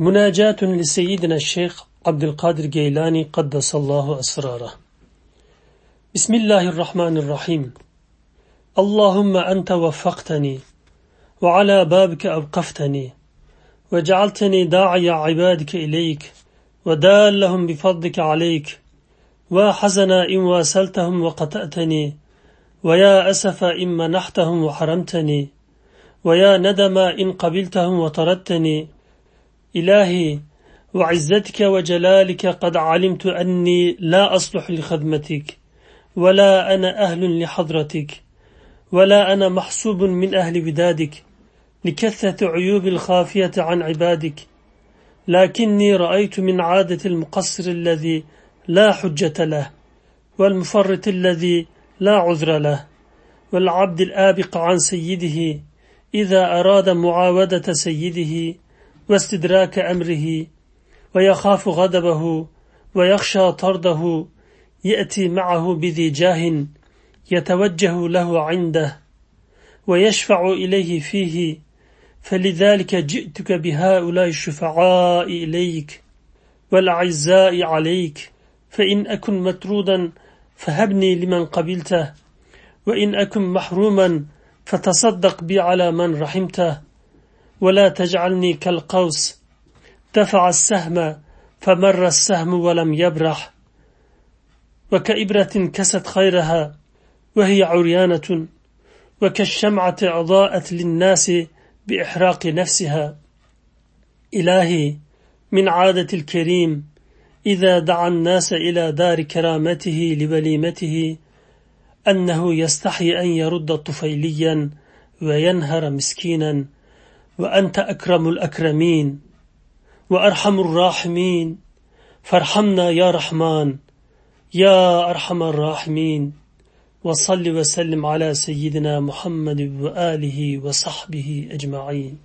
مناجاة لسيدنا الشيخ عبد القادر جيلاني قدس الله أسراره. بسم الله الرحمن الرحيم. اللهم أنت وفقتني وعلى بابك أوقفتني وجعلتني داعي عبادك إليك ودالهم بفضلك عليك وحزنا إن وأسلتهم وقتأتني ويا أسف إن منحتهم وحرمتني ويا ندم إن قبلتهم وطردتني إلهي وعزتك وجلالك قد علمت أني لا أصلح لخدمتك ولا أنا أهل لحضرتك ولا أنا محسوب من أهل بدادك لكثرة عيوب الخافية عن عبادك. لكني رأيت من عادة المقصر الذي لا حجة له والمفرط الذي لا عذر له والعبد الآبق عن سيده إذا أراد معاودة سيده واستدراك أمره ويخاف غضبه ويخشى طرده يأتي معه بذي جاه يتوجه له عنده ويشفع إليه فيه فلذلك جئتك بهؤلاء الشفعاء إليك والأعزاء عليك فإن أكن مترودا فهبني لمن قبلته وإن أكن محروما فتصدق بي على من رحمته. ولا تجعلني كالقوس. دفع السهم فمر السهم ولم يبرح. وكإبرة كست خيرها وهي عريانة وكالشمعة أضاءت للناس بإحراق نفسها. إلهي من عادة الكريم إذا دعا الناس إلى دار كرامته لوليمته أنه يستحي أن يرد طفيليا وينهر مسكينا. وأنت أكرم الأكرمين وأرحم الراحمين. فارحمنا يا رحمن يا أرحم الراحمين. وصل وسلم على سيدنا محمد وآله وصحبه أجمعين.